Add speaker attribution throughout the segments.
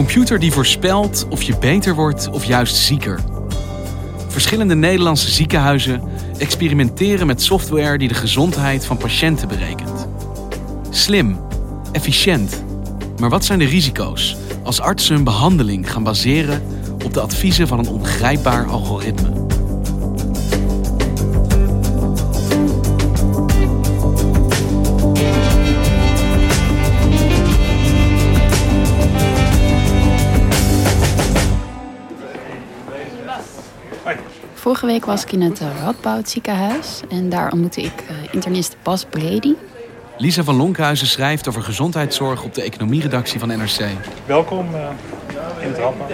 Speaker 1: Computer die voorspelt of je beter wordt of juist zieker. Verschillende Nederlandse ziekenhuizen experimenteren met software die de gezondheid van patiënten berekent. Slim, efficiënt. Maar wat zijn de risico's als artsen hun behandeling gaan baseren op de adviezen van een ongrijpbaar algoritme?
Speaker 2: Vorige week was ik in het eh, Radboud ziekenhuis en daar ontmoette ik uh, internist Bas Bredy.
Speaker 1: Lisa van Lonkhuizen schrijft over gezondheidszorg op de economieredactie van NRC.
Speaker 3: Welkom uh, in het Radboud.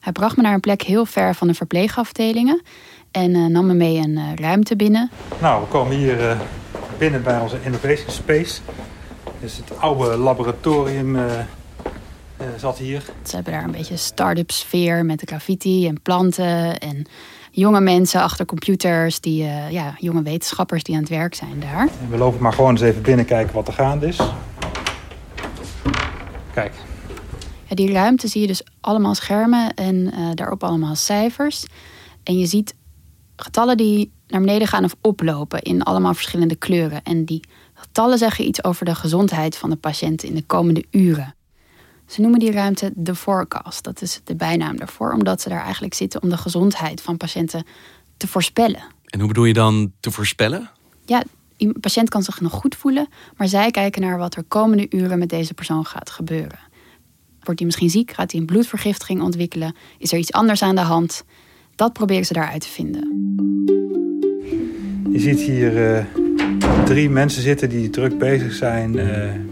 Speaker 2: Hij bracht me naar een plek heel ver van de verpleegafdelingen en nam me mee een ruimte binnen.
Speaker 3: Nou, we komen hier binnen bij onze Innovation Space. Dit is het oude laboratorium zat hier.
Speaker 2: Ze hebben daar een beetje start-up sfeer met graffiti en planten en jonge mensen achter computers, die, uh, ja, jonge wetenschappers die aan het werk zijn daar.
Speaker 3: En we lopen maar gewoon eens even binnen kijken wat er gaande is. Kijk.
Speaker 2: Ja, die ruimte zie je dus allemaal schermen en uh, daarop allemaal cijfers. En je ziet getallen die naar beneden gaan of oplopen in allemaal verschillende kleuren. En die getallen zeggen iets over de gezondheid van de patiënt in de komende uren. Ze noemen die ruimte de forecast. Dat is de bijnaam daarvoor, omdat ze daar eigenlijk zitten om de gezondheid van patiënten te voorspellen.
Speaker 1: En hoe bedoel je dan te voorspellen?
Speaker 2: Ja, een patiënt kan zich nog goed voelen, maar zij kijken naar wat er komende uren met deze persoon gaat gebeuren. Wordt hij misschien ziek? Gaat hij een bloedvergiftiging ontwikkelen? Is er iets anders aan de hand? Dat proberen ze daaruit te vinden.
Speaker 3: Je ziet hier uh, drie mensen zitten die druk bezig zijn uh,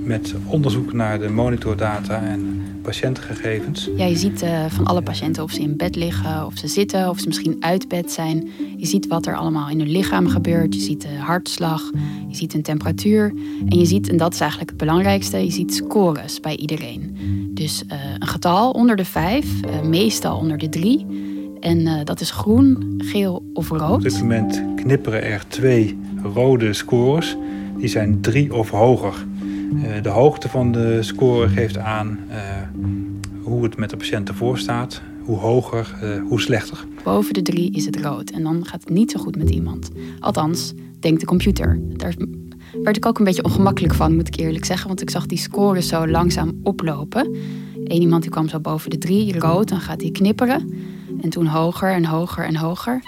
Speaker 3: met onderzoek naar de monitordata en patiëntengegevens.
Speaker 2: Ja, je ziet uh, van alle patiënten of ze in bed liggen, of ze zitten, of ze misschien uit bed zijn. Je ziet wat er allemaal in hun lichaam gebeurt. Je ziet de hartslag, je ziet hun temperatuur. En je ziet, en dat is eigenlijk het belangrijkste, je ziet scores bij iedereen. Dus uh, een getal onder de vijf, meestal onder de drie. En dat is groen, geel of rood.
Speaker 3: Op dit moment knipperen er twee rode scores. Die zijn drie of hoger. Uh, de hoogte van de score geeft aan uh, hoe het met de patiënt ervoor staat. Hoe hoger, uh, hoe slechter.
Speaker 2: Boven de drie is het rood en dan gaat het niet zo goed met iemand. Althans, denkt de computer. Daar werd ik ook een beetje ongemakkelijk van, moet ik eerlijk zeggen. Want ik zag die scores zo langzaam oplopen. Eén iemand die kwam zo boven de drie, rood, dan gaat hij knipperen. En toen hoger en hoger en hoger.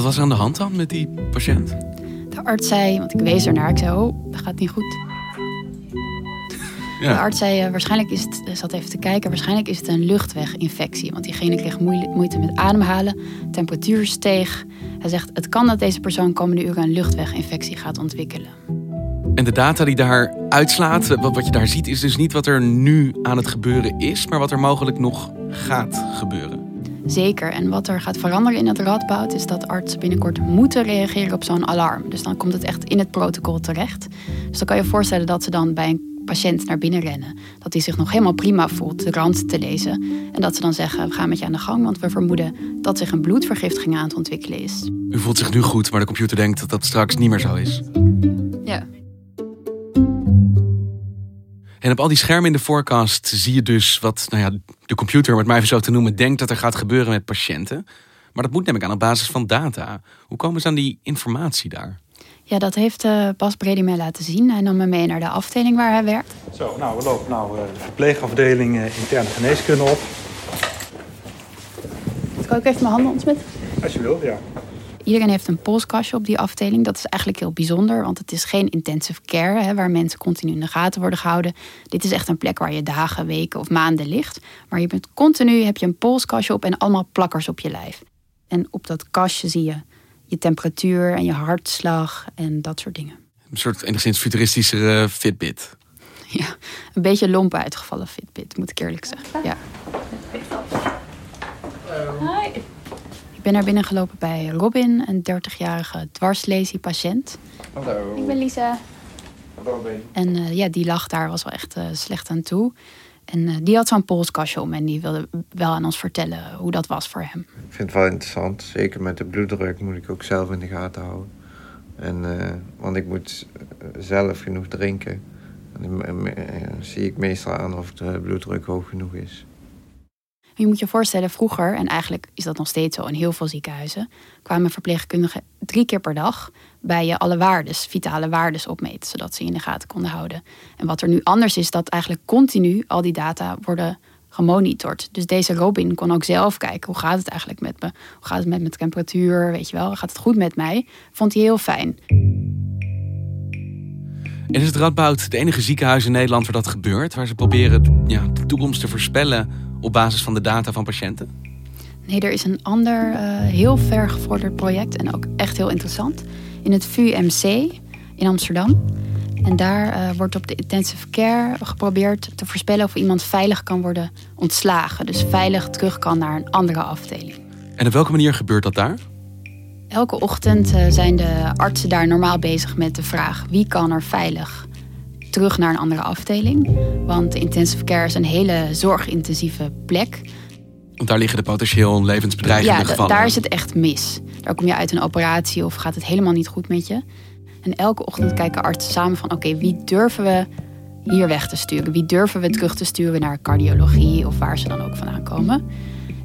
Speaker 1: Wat was er aan de hand dan met die patiënt?
Speaker 2: De arts zei, want ik wees ernaar, ik zei, oh, dat gaat niet goed. Ja. De arts zei, uh, waarschijnlijk is het, zat even te kijken, waarschijnlijk is het een luchtweginfectie. Want diegene kreeg moeite met ademhalen, temperatuur steeg. Hij zegt, het kan dat deze persoon komende uren een luchtweginfectie gaat ontwikkelen.
Speaker 1: En de data die daar uitslaat, wat je daar ziet, is dus niet wat er nu aan het gebeuren is, maar wat er mogelijk nog gaat gebeuren.
Speaker 2: Zeker. En wat er gaat veranderen in het radboud is dat artsen binnenkort moeten reageren op zo'n alarm. Dus dan komt het echt in het protocol terecht. Dus dan kan je voorstellen dat ze dan bij een patiënt naar binnen rennen. Dat hij zich nog helemaal prima voelt de rand te lezen. En dat ze dan zeggen, we gaan met je aan de gang, want we vermoeden dat zich een bloedvergiftiging aan het ontwikkelen is.
Speaker 1: U voelt zich nu goed, maar de computer denkt dat dat straks niet meer zo is. En op al die schermen in de forecast zie je dus wat nou ja, de computer, om het maar even zo te noemen, denkt dat er gaat gebeuren met patiënten. Maar dat moet namelijk aan op basis van data. Hoe komen ze aan die informatie daar?
Speaker 2: Ja, dat heeft uh, Bas Brady mij laten zien. Hij nam me mee naar de afdeling waar hij werkt.
Speaker 3: Zo, nou, we lopen nou uh, de verpleegafdeling uh, interne geneeskunde op.
Speaker 2: Zal ik even mijn handen ontsmetten?
Speaker 3: Als je wil, ja.
Speaker 2: Iedereen heeft een polskastje op die afdeling. Dat is eigenlijk heel bijzonder, want het is geen intensive care hè, waar mensen continu in de gaten worden gehouden. Dit is echt een plek waar je dagen, weken of maanden ligt. Maar je bent continu heb je een polskastje op en allemaal plakkers op je lijf. En op dat kastje zie je je temperatuur en je hartslag en dat soort dingen.
Speaker 1: Een soort enigszins futuristische Fitbit.
Speaker 2: Ja, een beetje lomp uitgevallen Fitbit, moet ik eerlijk zeggen. Ja. Hi. Ik ben naar binnen gelopen bij Robin, een 30-jarige dwarslesie-patiënt.
Speaker 4: Hallo.
Speaker 2: Ik ben Lisa.
Speaker 4: Robin.
Speaker 2: En uh, ja, die lag daar, was wel echt uh, slecht aan toe. En uh, die had zo'n polskastje om en die wilde wel aan ons vertellen hoe dat was voor hem.
Speaker 4: Ik vind het wel interessant. Zeker met de bloeddruk moet ik ook zelf in de gaten houden. En, want ik moet zelf genoeg drinken. En dan zie ik meestal aan of de bloeddruk hoog genoeg is.
Speaker 2: Je moet je voorstellen, vroeger, en eigenlijk is dat nog steeds zo in heel veel ziekenhuizen, kwamen verpleegkundigen drie keer per dag bij je alle waardes, vitale waardes opmeten, zodat ze in de gaten konden houden. En wat er nu anders is, dat eigenlijk continu al die data worden gemonitord. Dus deze Robin kon ook zelf kijken, hoe gaat het eigenlijk met me? Hoe gaat het met mijn temperatuur? Weet je wel, gaat het goed met mij? Vond hij heel fijn.
Speaker 1: En is het Radboud de enige ziekenhuis in Nederland waar dat gebeurt? Waar ze proberen ja, de toekomst te voorspellen op basis van de data van patiënten?
Speaker 2: Nee, er is een ander uh, heel ver gevorderd project en ook echt heel interessant. In het VUMC in Amsterdam. En daar uh, wordt op de intensive care geprobeerd te voorspellen of iemand veilig kan worden ontslagen. Dus veilig terug kan naar een andere afdeling.
Speaker 1: En op welke manier gebeurt dat daar?
Speaker 2: Elke ochtend uh, zijn de artsen daar normaal bezig met de vraag wie kan er veilig terug naar een andere afdeling. Want intensive care is een hele zorgintensieve plek.
Speaker 1: Want daar liggen de potentieel levensbedreigende
Speaker 2: ja,
Speaker 1: gevallen.
Speaker 2: daar is het echt mis. Daar kom je uit een operatie of gaat het helemaal niet goed met je. En elke ochtend kijken artsen samen van... oké, wie durven we hier weg te sturen? Wie durven we terug te sturen naar cardiologie... of waar ze dan ook vandaan komen?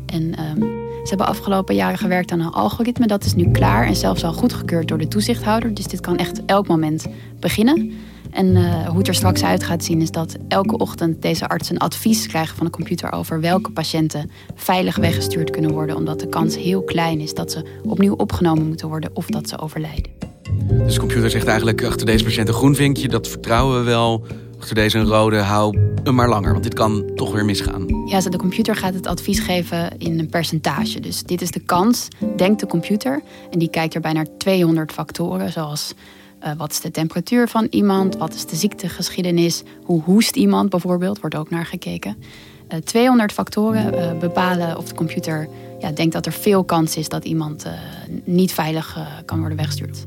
Speaker 2: En um, ze hebben afgelopen jaren gewerkt aan een algoritme. Dat is nu klaar en zelfs al goedgekeurd door de toezichthouder. Dus dit kan echt elk moment beginnen. En uh, hoe het er straks uit gaat zien is dat elke ochtend deze arts een advies krijgen van de computer over welke patiënten veilig weggestuurd kunnen worden, omdat de kans heel klein is dat ze opnieuw opgenomen moeten worden of dat ze overlijden.
Speaker 1: Dus de computer zegt eigenlijk achter deze patiënt een groen vinkje, dat vertrouwen we wel. Achter deze een rode, hou hem maar langer, want dit kan toch weer misgaan.
Speaker 2: Ja, de computer gaat het advies geven in een percentage. Dus dit is de kans, denkt de computer. En die kijkt erbij naar 200 factoren, zoals uh, wat is de temperatuur van iemand? Wat is de ziektegeschiedenis? Hoe hoest iemand bijvoorbeeld? Wordt ook naar gekeken. Uh, 200 factoren uh, bepalen of de computer ja, denkt dat er veel kans is dat iemand niet veilig kan worden weggestuurd.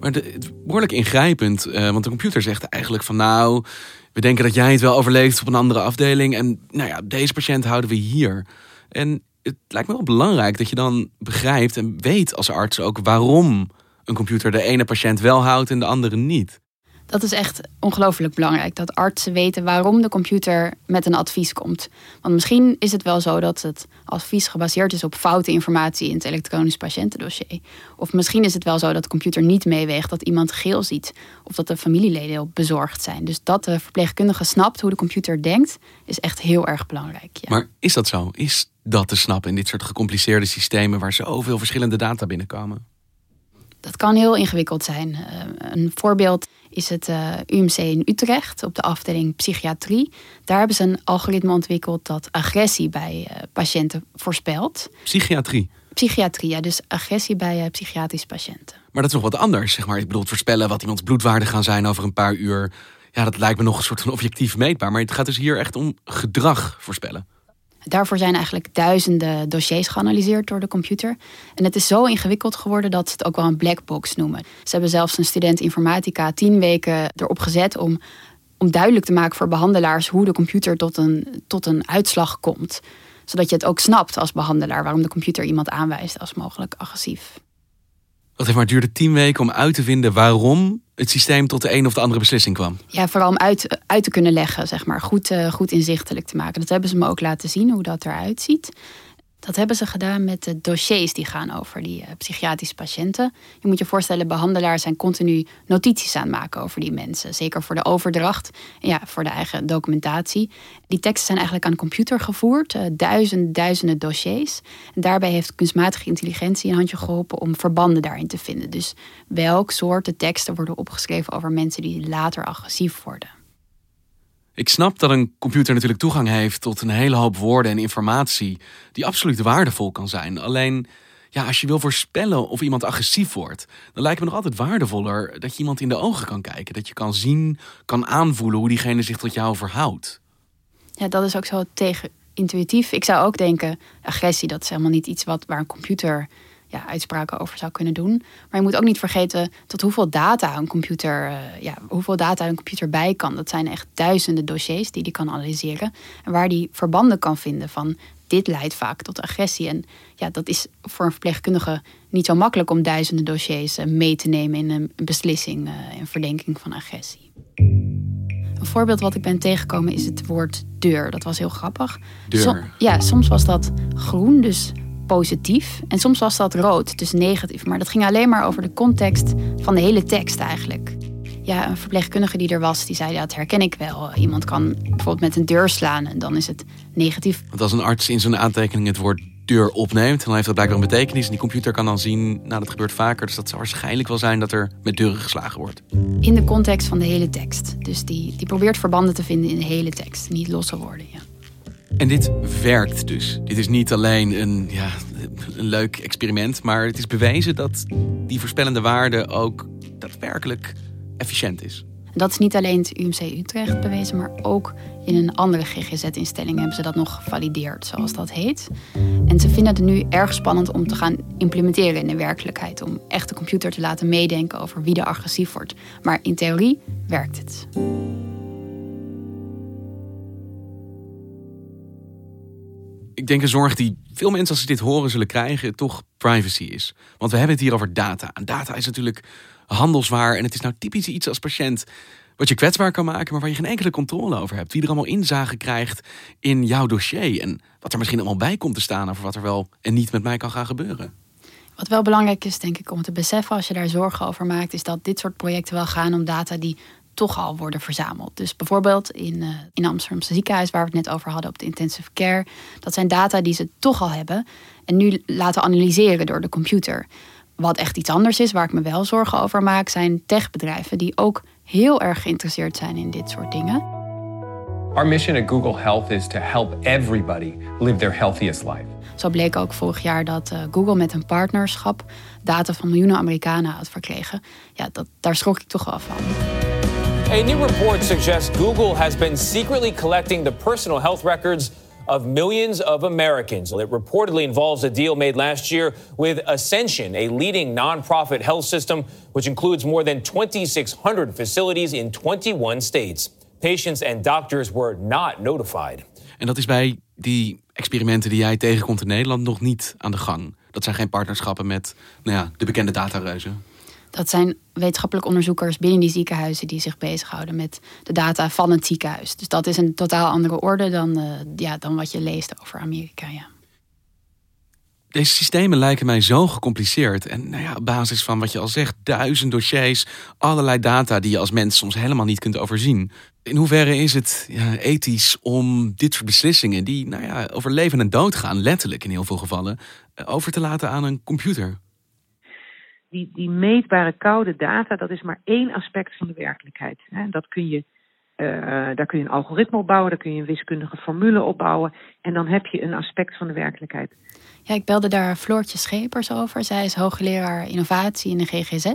Speaker 1: Maar de, het behoorlijk ingrijpend, want de computer zegt eigenlijk van nou, we denken dat jij het wel overleeft op een andere afdeling en nou ja, deze patiënt houden we hier. En het lijkt me wel belangrijk dat je dan begrijpt en weet als arts ook waarom een computer de ene patiënt wel houdt en de andere niet.
Speaker 2: Dat is echt ongelooflijk belangrijk. Dat artsen weten waarom de computer met een advies komt. Want misschien is het wel zo dat het advies gebaseerd is op foute informatie in het elektronisch patiëntendossier. Of misschien is het wel zo dat de computer niet meeweegt dat iemand geel ziet. Of dat de familieleden heel bezorgd zijn. Dus dat de verpleegkundige snapt hoe de computer denkt, is echt heel erg belangrijk. Ja.
Speaker 1: Maar is dat zo? Is dat te snappen in dit soort gecompliceerde systemen waar zoveel verschillende data binnenkomen?
Speaker 2: Dat kan heel ingewikkeld zijn. Uh, een voorbeeld is het uh, UMC in Utrecht op de afdeling psychiatrie. Daar hebben ze een algoritme ontwikkeld dat agressie bij uh, patiënten voorspelt.
Speaker 1: Psychiatrie?
Speaker 2: Psychiatrie, ja, dus agressie bij psychiatrische patiënten.
Speaker 1: Maar dat is nog wat anders, zeg maar. Ik bedoel, voorspellen wat iemands bloedwaarden gaan zijn over een paar uur. Ja, dat lijkt me nog een soort van objectief meetbaar. Maar het gaat dus hier echt om gedrag voorspellen.
Speaker 2: Daarvoor zijn eigenlijk duizenden dossiers geanalyseerd door de computer. En het is zo ingewikkeld geworden dat ze het ook wel een black box noemen. Ze hebben zelfs een student informatica tien weken erop gezet om, om duidelijk te maken voor behandelaars hoe de computer tot een, tot een uitslag komt. Zodat je het ook snapt als behandelaar waarom de computer iemand aanwijst als mogelijk agressief.
Speaker 1: Wat heeft maar duurde tien weken om uit te vinden waarom het systeem tot de een of de andere beslissing kwam.
Speaker 2: Ja, vooral om uit, uit te kunnen leggen, zeg maar. Goed, uh, goed inzichtelijk te maken. Dat hebben ze me ook laten zien, hoe dat eruit ziet. Dat hebben ze gedaan met de dossiers die gaan over die uh, psychiatrische patiënten. Je moet je voorstellen, behandelaars zijn continu notities aan het maken over die mensen. Zeker voor de overdracht ja, voor de eigen documentatie. Die teksten zijn eigenlijk aan de computer gevoerd. Uh, duizenden, duizenden dossiers. En daarbij heeft kunstmatige intelligentie een handje geholpen om verbanden daarin te vinden. Dus welk soorten teksten worden opgeschreven over mensen die later agressief worden.
Speaker 1: Ik snap dat een computer natuurlijk toegang heeft tot een hele hoop woorden en informatie die absoluut waardevol kan zijn. Alleen, ja, als je wil voorspellen of iemand agressief wordt, dan lijkt me nog altijd waardevoller dat je iemand in de ogen kan kijken. Dat je kan zien, kan aanvoelen hoe diegene zich tot jou verhoudt.
Speaker 2: Ja, dat is ook zo tegenintuïtief. Ik zou ook denken, agressie, dat is helemaal niet iets wat, waar een computer ja, uitspraken over zou kunnen doen. Maar je moet ook niet vergeten tot hoeveel data een computer, uh, ja, hoeveel data een computer bij kan. Dat zijn echt duizenden dossiers die die kan analyseren. En waar die verbanden kan vinden van dit leidt vaak tot agressie. En ja, dat is voor een verpleegkundige niet zo makkelijk om duizenden dossiers uh, mee te nemen in een beslissing, uh, in verdenking van agressie. Een voorbeeld wat ik ben tegengekomen is het woord deur. Dat was heel grappig.
Speaker 1: Deur.
Speaker 2: ja, soms was dat groen, dus positief. En soms was dat rood, dus negatief. Maar dat ging alleen maar over de context van de hele tekst eigenlijk. Ja, een verpleegkundige die er was, die zei, ja, dat herken ik wel. Iemand kan bijvoorbeeld met een deur slaan en dan is het negatief.
Speaker 1: Want als een arts in zo'n aantekening het woord deur opneemt, dan heeft dat blijkbaar een betekenis. En die computer kan dan zien, nou dat gebeurt vaker, dus dat zou waarschijnlijk wel zijn dat er met deuren geslagen wordt.
Speaker 2: In de context van de hele tekst. Dus die, die probeert verbanden te vinden in de hele tekst, niet losse woorden. Ja.
Speaker 1: En dit werkt dus. Dit is niet alleen een, ja, een leuk experiment, maar het is bewezen dat die voorspellende waarde ook daadwerkelijk efficiënt is.
Speaker 2: Dat is niet alleen het UMC Utrecht bewezen, maar ook in een andere GGZ-instelling hebben ze dat nog gevalideerd, zoals dat heet. En ze vinden het nu erg spannend om te gaan implementeren in de werkelijkheid. Om echt de computer te laten meedenken over wie er agressief wordt. Maar in theorie werkt het.
Speaker 1: Ik denk een zorg die veel mensen als ze dit horen zullen krijgen, toch privacy is. Want we hebben het hier over data. En data is natuurlijk handelswaar. En het is nou typisch iets als patiënt wat je kwetsbaar kan maken, maar waar je geen enkele controle over hebt. Wie er allemaal inzage krijgt in jouw dossier. En wat er misschien allemaal bij komt te staan over wat er wel en niet met mij kan gaan gebeuren.
Speaker 2: Wat wel belangrijk is, denk ik, om te beseffen als je daar zorgen over maakt, is dat dit soort projecten wel gaan om data die toch al worden verzameld. Dus bijvoorbeeld in, uh, in Amsterdamse ziekenhuis, waar we het net over hadden op de intensive care. Dat zijn data die ze toch al hebben en nu laten analyseren door de computer. Wat echt iets anders is, waar ik me wel zorgen over maak, zijn techbedrijven die ook heel erg geïnteresseerd zijn in dit soort dingen.
Speaker 5: Our mission at Google Health is to help everybody live their healthiest life.
Speaker 2: Zo bleek ook vorig jaar dat uh, Google met een partnerschap data van miljoenen Amerikanen had verkregen. Ja, dat, daar schrok ik toch wel van.
Speaker 6: A new report suggests Google has been secretly collecting the personal health records of millions of Americans. It reportedly involves a deal made last year with Ascension, a leading nonprofit health system which includes more than 2,600 facilities in 21 states. Patients and doctors were not notified.
Speaker 1: En dat is bij die experimenten die jij tegenkomt in Nederland nog niet aan de gang. Dat zijn geen partnerschappen met nou ja, de bekende datareuzen.
Speaker 2: Dat zijn wetenschappelijk onderzoekers binnen die ziekenhuizen die zich bezighouden met de data van het ziekenhuis. Dus dat is een totaal andere orde dan, uh, ja, dan wat je leest over Amerika. Ja.
Speaker 1: Deze systemen lijken mij zo gecompliceerd. En nou ja, op basis van wat je al zegt, duizend dossiers, allerlei data die je als mens soms helemaal niet kunt overzien. In hoeverre is het ja, ethisch om dit soort beslissingen, die nou ja, over leven en dood gaan, letterlijk in heel veel gevallen, eh, over te laten aan een computer?
Speaker 7: Die, die meetbare koude data, dat is maar één aspect van de werkelijkheid. Dat kun je, uh, daar kun je een algoritme op bouwen, daar kun je een wiskundige formule op bouwen. En dan heb je een aspect van de werkelijkheid.
Speaker 2: Ja, ik belde daar Floortje Schepers over. Zij is hoogleraar innovatie in de GGZ.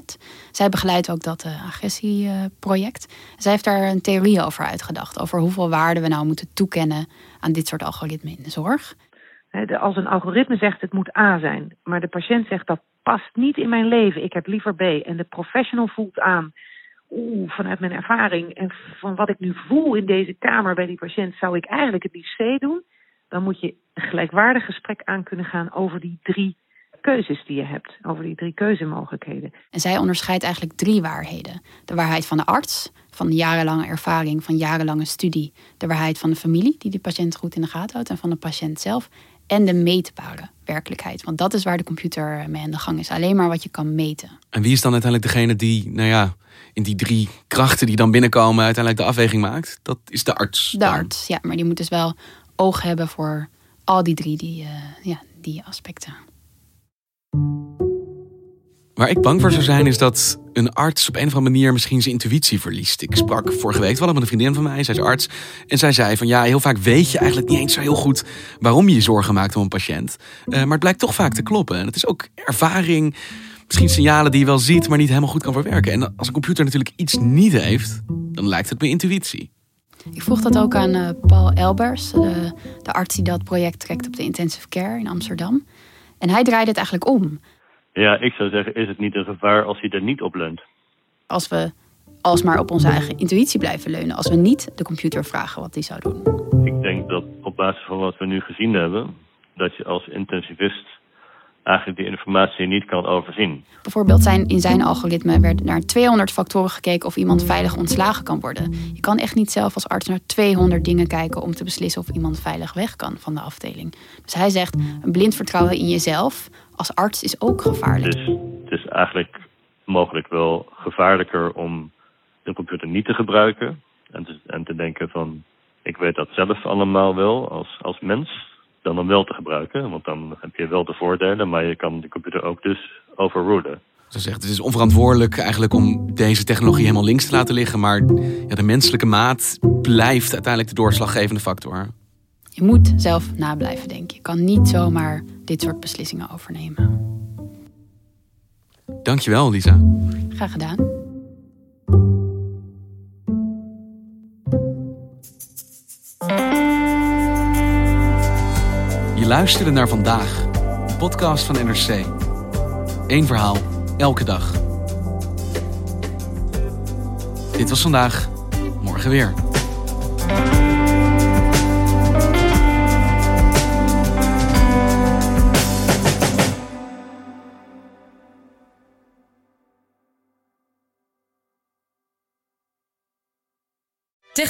Speaker 2: Zij begeleidt ook dat uh, agressieproject. Zij heeft daar een theorie over uitgedacht. Over hoeveel waarde we nou moeten toekennen aan dit soort algoritmen in de zorg.
Speaker 7: Als een algoritme zegt het moet A zijn, maar de patiënt zegt dat past niet in mijn leven. Ik heb liever B. En de professional voelt aan, oeh, vanuit mijn ervaring en van wat ik nu voel in deze kamer bij die patiënt, zou ik eigenlijk het liefst doen. Dan moet je een gelijkwaardig gesprek aan kunnen gaan over die drie keuzes die je hebt, over die drie keuzemogelijkheden.
Speaker 2: En zij onderscheidt eigenlijk drie waarheden: de waarheid van de arts, van jarenlange ervaring, van jarenlange studie, de waarheid van de familie, die de patiënt goed in de gaten houdt, en van de patiënt zelf, en de meetbare werkelijkheid. Want dat is waar de computer mee aan de gang is. Alleen maar wat je kan meten.
Speaker 1: En wie is dan uiteindelijk degene die, nou ja, in die drie krachten die dan binnenkomen, uiteindelijk de afweging maakt? Dat is de arts.
Speaker 2: De arts, ja. Maar die moet dus wel oog hebben voor al die drie die, uh, ja, die aspecten.
Speaker 1: Waar ik bang voor zou zijn is dat een arts op een of andere manier misschien zijn intuïtie verliest. Ik sprak vorige week wel met een vriendin van mij, zij is arts. En zij zei van ja, heel vaak weet je eigenlijk niet eens zo heel goed waarom je je zorgen maakt om een patiënt. Uh, maar het blijkt toch vaak te kloppen. En het is ook ervaring, misschien signalen die je wel ziet, maar niet helemaal goed kan verwerken. En als een computer natuurlijk iets niet heeft, dan lijkt het bij intuïtie.
Speaker 2: Ik vroeg dat ook aan uh, Paul Elbers, de, de arts die dat project trekt op de intensive care in Amsterdam. En hij draaide het eigenlijk om.
Speaker 8: Ja, ik zou zeggen, is het niet een gevaar als hij er niet op leunt?
Speaker 2: Als we alsmaar op onze eigen intuïtie blijven leunen, als we niet de computer vragen wat die zou doen.
Speaker 8: Ik denk dat op basis van wat we nu gezien hebben, dat je als intensivist eigenlijk die informatie niet kan overzien.
Speaker 2: Bijvoorbeeld zijn, in zijn algoritme werd naar 200 factoren gekeken of iemand veilig ontslagen kan worden. Je kan echt niet zelf als arts naar 200 dingen kijken om te beslissen of iemand veilig weg kan van de afdeling. Dus hij zegt, een blind vertrouwen in jezelf als arts is ook gevaarlijk.
Speaker 8: Dus het is eigenlijk mogelijk wel gevaarlijker om de computer niet te gebruiken en te, en te denken van ik weet dat zelf allemaal wel als, als mens dan hem wel te gebruiken. Want dan heb je wel de voordelen, maar je kan de computer ook dus overrulen.
Speaker 1: Ze zegt, het is onverantwoordelijk eigenlijk om deze technologie helemaal links te laten liggen. Maar ja, de menselijke maat blijft uiteindelijk de doorslaggevende factor.
Speaker 2: Je moet zelf nablijven denken. Je kan niet zomaar dit soort beslissingen overnemen.
Speaker 1: Dankjewel, Lisa.
Speaker 2: Graag gedaan.
Speaker 1: Je luisterde naar vandaag, een podcast van NRC. Eén verhaal, elke dag. Dit was vandaag, morgen weer.